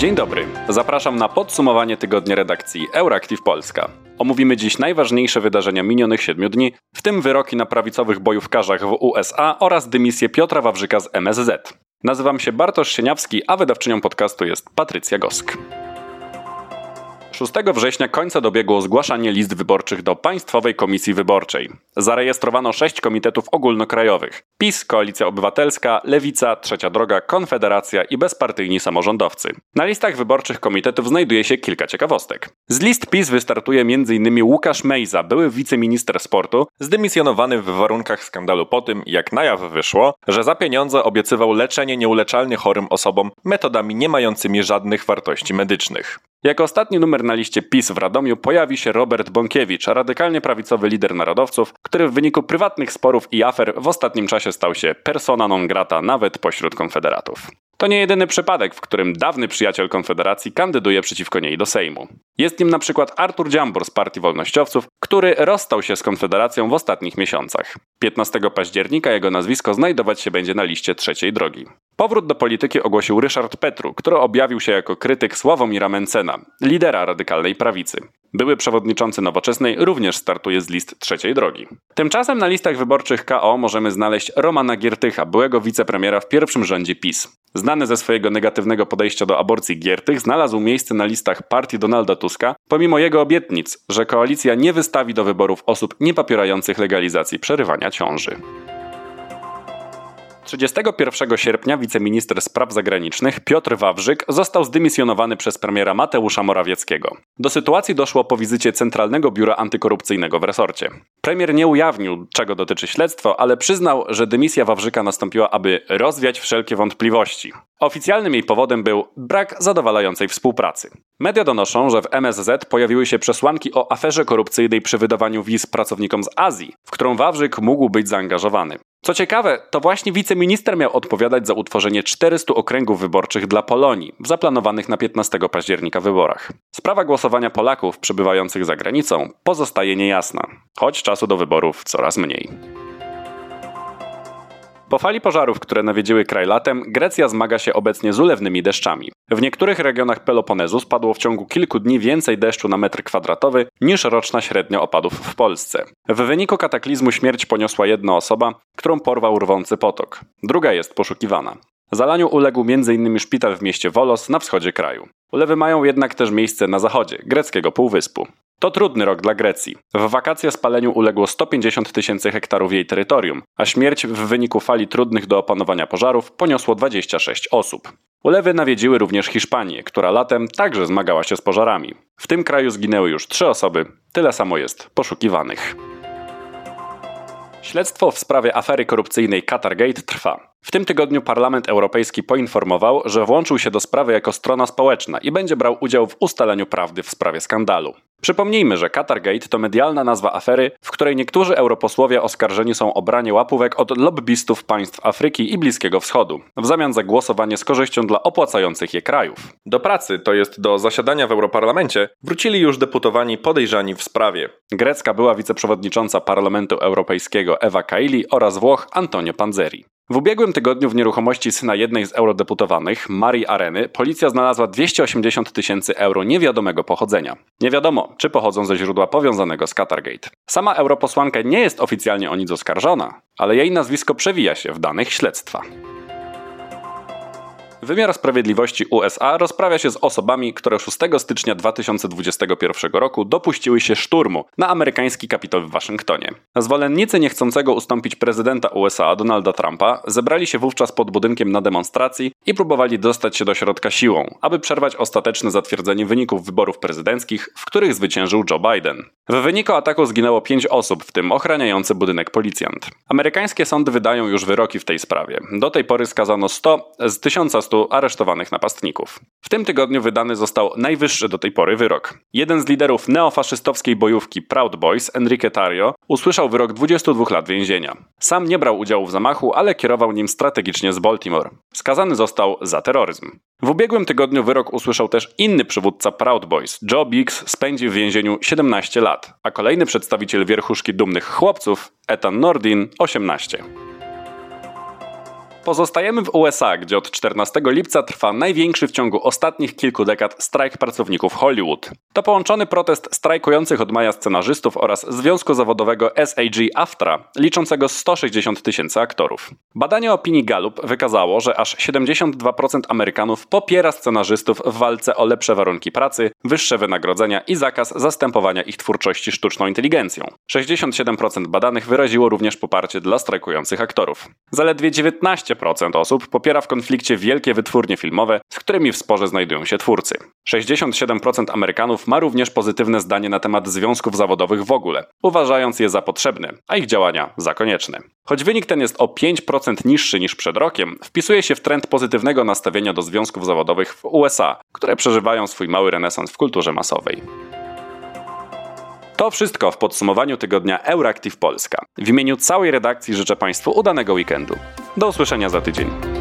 Dzień dobry. Zapraszam na podsumowanie tygodnia redakcji Euractiv Polska. Omówimy dziś najważniejsze wydarzenia minionych siedmiu dni, w tym wyroki na prawicowych bojówkarzach w USA oraz dymisję Piotra Wawrzyka z MSZ. Nazywam się Bartosz Sieniawski, a wydawczynią podcastu jest Patrycja Gosk. 6 września końca dobiegło zgłaszanie list wyborczych do Państwowej Komisji Wyborczej. Zarejestrowano sześć komitetów ogólnokrajowych: PiS, Koalicja Obywatelska, Lewica, Trzecia Droga, Konfederacja i bezpartyjni samorządowcy. Na listach wyborczych komitetów znajduje się kilka ciekawostek. Z list PiS wystartuje m.in. Łukasz Mejza, były wiceminister sportu, zdymisjonowany w warunkach skandalu po tym, jak na jaw wyszło, że za pieniądze obiecywał leczenie nieuleczalnie chorym osobom metodami nie mającymi żadnych wartości medycznych. Jako ostatni numer na liście PiS w Radomiu pojawi się Robert Bąkiewicz, radykalnie prawicowy lider narodowców, który w wyniku prywatnych sporów i afer w ostatnim czasie stał się persona non grata nawet pośród konfederatów. To nie jedyny przypadek, w którym dawny przyjaciel Konfederacji kandyduje przeciwko niej do Sejmu. Jest nim na przykład Artur Dziambor z Partii Wolnościowców, który rozstał się z Konfederacją w ostatnich miesiącach. 15 października jego nazwisko znajdować się będzie na liście trzeciej drogi. Powrót do polityki ogłosił Ryszard Petru, który objawił się jako krytyk Sławomira Mencena, lidera radykalnej prawicy. Były przewodniczący Nowoczesnej również startuje z list trzeciej drogi. Tymczasem na listach wyborczych KO możemy znaleźć Romana Giertycha, byłego wicepremiera w pierwszym rządzie PiS. Znany ze swojego negatywnego podejścia do aborcji Giertych znalazł miejsce na listach partii Donalda Tuska, pomimo jego obietnic, że koalicja nie wystawi do wyborów osób niepopierających legalizacji przerywania ciąży. 31 sierpnia wiceminister spraw zagranicznych Piotr Wawrzyk został zdymisjonowany przez premiera Mateusza Morawieckiego. Do sytuacji doszło po wizycie Centralnego Biura Antykorupcyjnego w resorcie. Premier nie ujawnił, czego dotyczy śledztwo, ale przyznał, że dymisja Wawrzyka nastąpiła, aby rozwiać wszelkie wątpliwości. Oficjalnym jej powodem był brak zadowalającej współpracy. Media donoszą, że w MSZ pojawiły się przesłanki o aferze korupcyjnej przy wydawaniu wiz pracownikom z Azji, w którą Wawrzyk mógł być zaangażowany. Co ciekawe, to właśnie wiceminister miał odpowiadać za utworzenie 400 okręgów wyborczych dla Polonii w zaplanowanych na 15 października wyborach. Sprawa głosowania Polaków przebywających za granicą pozostaje niejasna, choć czasu do wyborów coraz mniej. Po fali pożarów, które nawiedziły kraj latem, Grecja zmaga się obecnie z ulewnymi deszczami. W niektórych regionach Peloponezu spadło w ciągu kilku dni więcej deszczu na metr kwadratowy niż roczna średnia opadów w Polsce. W wyniku kataklizmu śmierć poniosła jedna osoba, którą porwał rwący potok. Druga jest poszukiwana. Zalaniu uległ m.in. szpital w mieście Volos na wschodzie kraju. Ulewy mają jednak też miejsce na zachodzie, greckiego półwyspu. To trudny rok dla Grecji. W wakacje spaleniu uległo 150 tysięcy hektarów jej terytorium, a śmierć w wyniku fali trudnych do opanowania pożarów poniosło 26 osób. Ulewy nawiedziły również Hiszpanię, która latem także zmagała się z pożarami. W tym kraju zginęły już trzy osoby, tyle samo jest poszukiwanych. Śledztwo w sprawie afery korupcyjnej Qatargate trwa. W tym tygodniu Parlament Europejski poinformował, że włączył się do sprawy jako strona społeczna i będzie brał udział w ustaleniu prawdy w sprawie skandalu. Przypomnijmy, że Qatargate to medialna nazwa afery, w której niektórzy europosłowie oskarżeni są o branie łapówek od lobbystów państw Afryki i Bliskiego Wschodu, w zamian za głosowanie z korzyścią dla opłacających je krajów. Do pracy, to jest do zasiadania w Europarlamencie, wrócili już deputowani podejrzani w sprawie. Grecka była wiceprzewodnicząca Parlamentu Europejskiego Ewa Kaili oraz Włoch Antonio Panzeri. W ubiegłym tygodniu w nieruchomości syna jednej z eurodeputowanych, Marii Areny, policja znalazła 280 tysięcy euro niewiadomego pochodzenia. Nie wiadomo, czy pochodzą ze źródła powiązanego z Qatargate. Sama europosłanka nie jest oficjalnie o nic oskarżona, ale jej nazwisko przewija się w danych śledztwa. Wymiar Sprawiedliwości USA rozprawia się z osobami, które 6 stycznia 2021 roku dopuściły się szturmu na amerykański kapitol w Waszyngtonie. Zwolennicy niechcącego ustąpić prezydenta USA Donalda Trumpa zebrali się wówczas pod budynkiem na demonstracji i próbowali dostać się do środka siłą, aby przerwać ostateczne zatwierdzenie wyników wyborów prezydenckich, w których zwyciężył Joe Biden. W wyniku ataku zginęło 5 osób, w tym ochraniający budynek policjant. Amerykańskie sądy wydają już wyroki w tej sprawie. Do tej pory skazano 100 z 1100 aresztowanych napastników. W tym tygodniu wydany został najwyższy do tej pory wyrok. Jeden z liderów neofaszystowskiej bojówki Proud Boys, Enrique Tario, usłyszał wyrok 22 lat więzienia. Sam nie brał udziału w zamachu, ale kierował nim strategicznie z Baltimore. Skazany został za terroryzm. W ubiegłym tygodniu wyrok usłyszał też inny przywódca Proud Boys, Joe Biggs, spędzi w więzieniu 17 lat, a kolejny przedstawiciel wierchuszki dumnych chłopców, Ethan Nordin, 18. Pozostajemy w USA, gdzie od 14 lipca trwa największy w ciągu ostatnich kilku dekad strajk pracowników Hollywood. To połączony protest strajkujących od maja scenarzystów oraz Związku Zawodowego SAG-AFTRA, liczącego 160 tysięcy aktorów. Badanie opinii Gallup wykazało, że aż 72% Amerykanów popiera scenarzystów w walce o lepsze warunki pracy, wyższe wynagrodzenia i zakaz zastępowania ich twórczości sztuczną inteligencją. 67% badanych wyraziło również poparcie dla strajkujących aktorów. Zaledwie 19% osób popiera w konflikcie wielkie wytwórnie filmowe, z którymi w sporze znajdują się twórcy. 67% Amerykanów ma również pozytywne zdanie na temat związków zawodowych w ogóle, uważając je za potrzebne, a ich działania za konieczne. Choć wynik ten jest o 5% niższy niż przed rokiem, wpisuje się w trend pozytywnego nastawienia do związków zawodowych w USA, które przeżywają swój mały renesans w kulturze masowej. To wszystko w podsumowaniu tygodnia Euractiv Polska. W imieniu całej redakcji życzę Państwu udanego weekendu. Do usłyszenia za tydzień.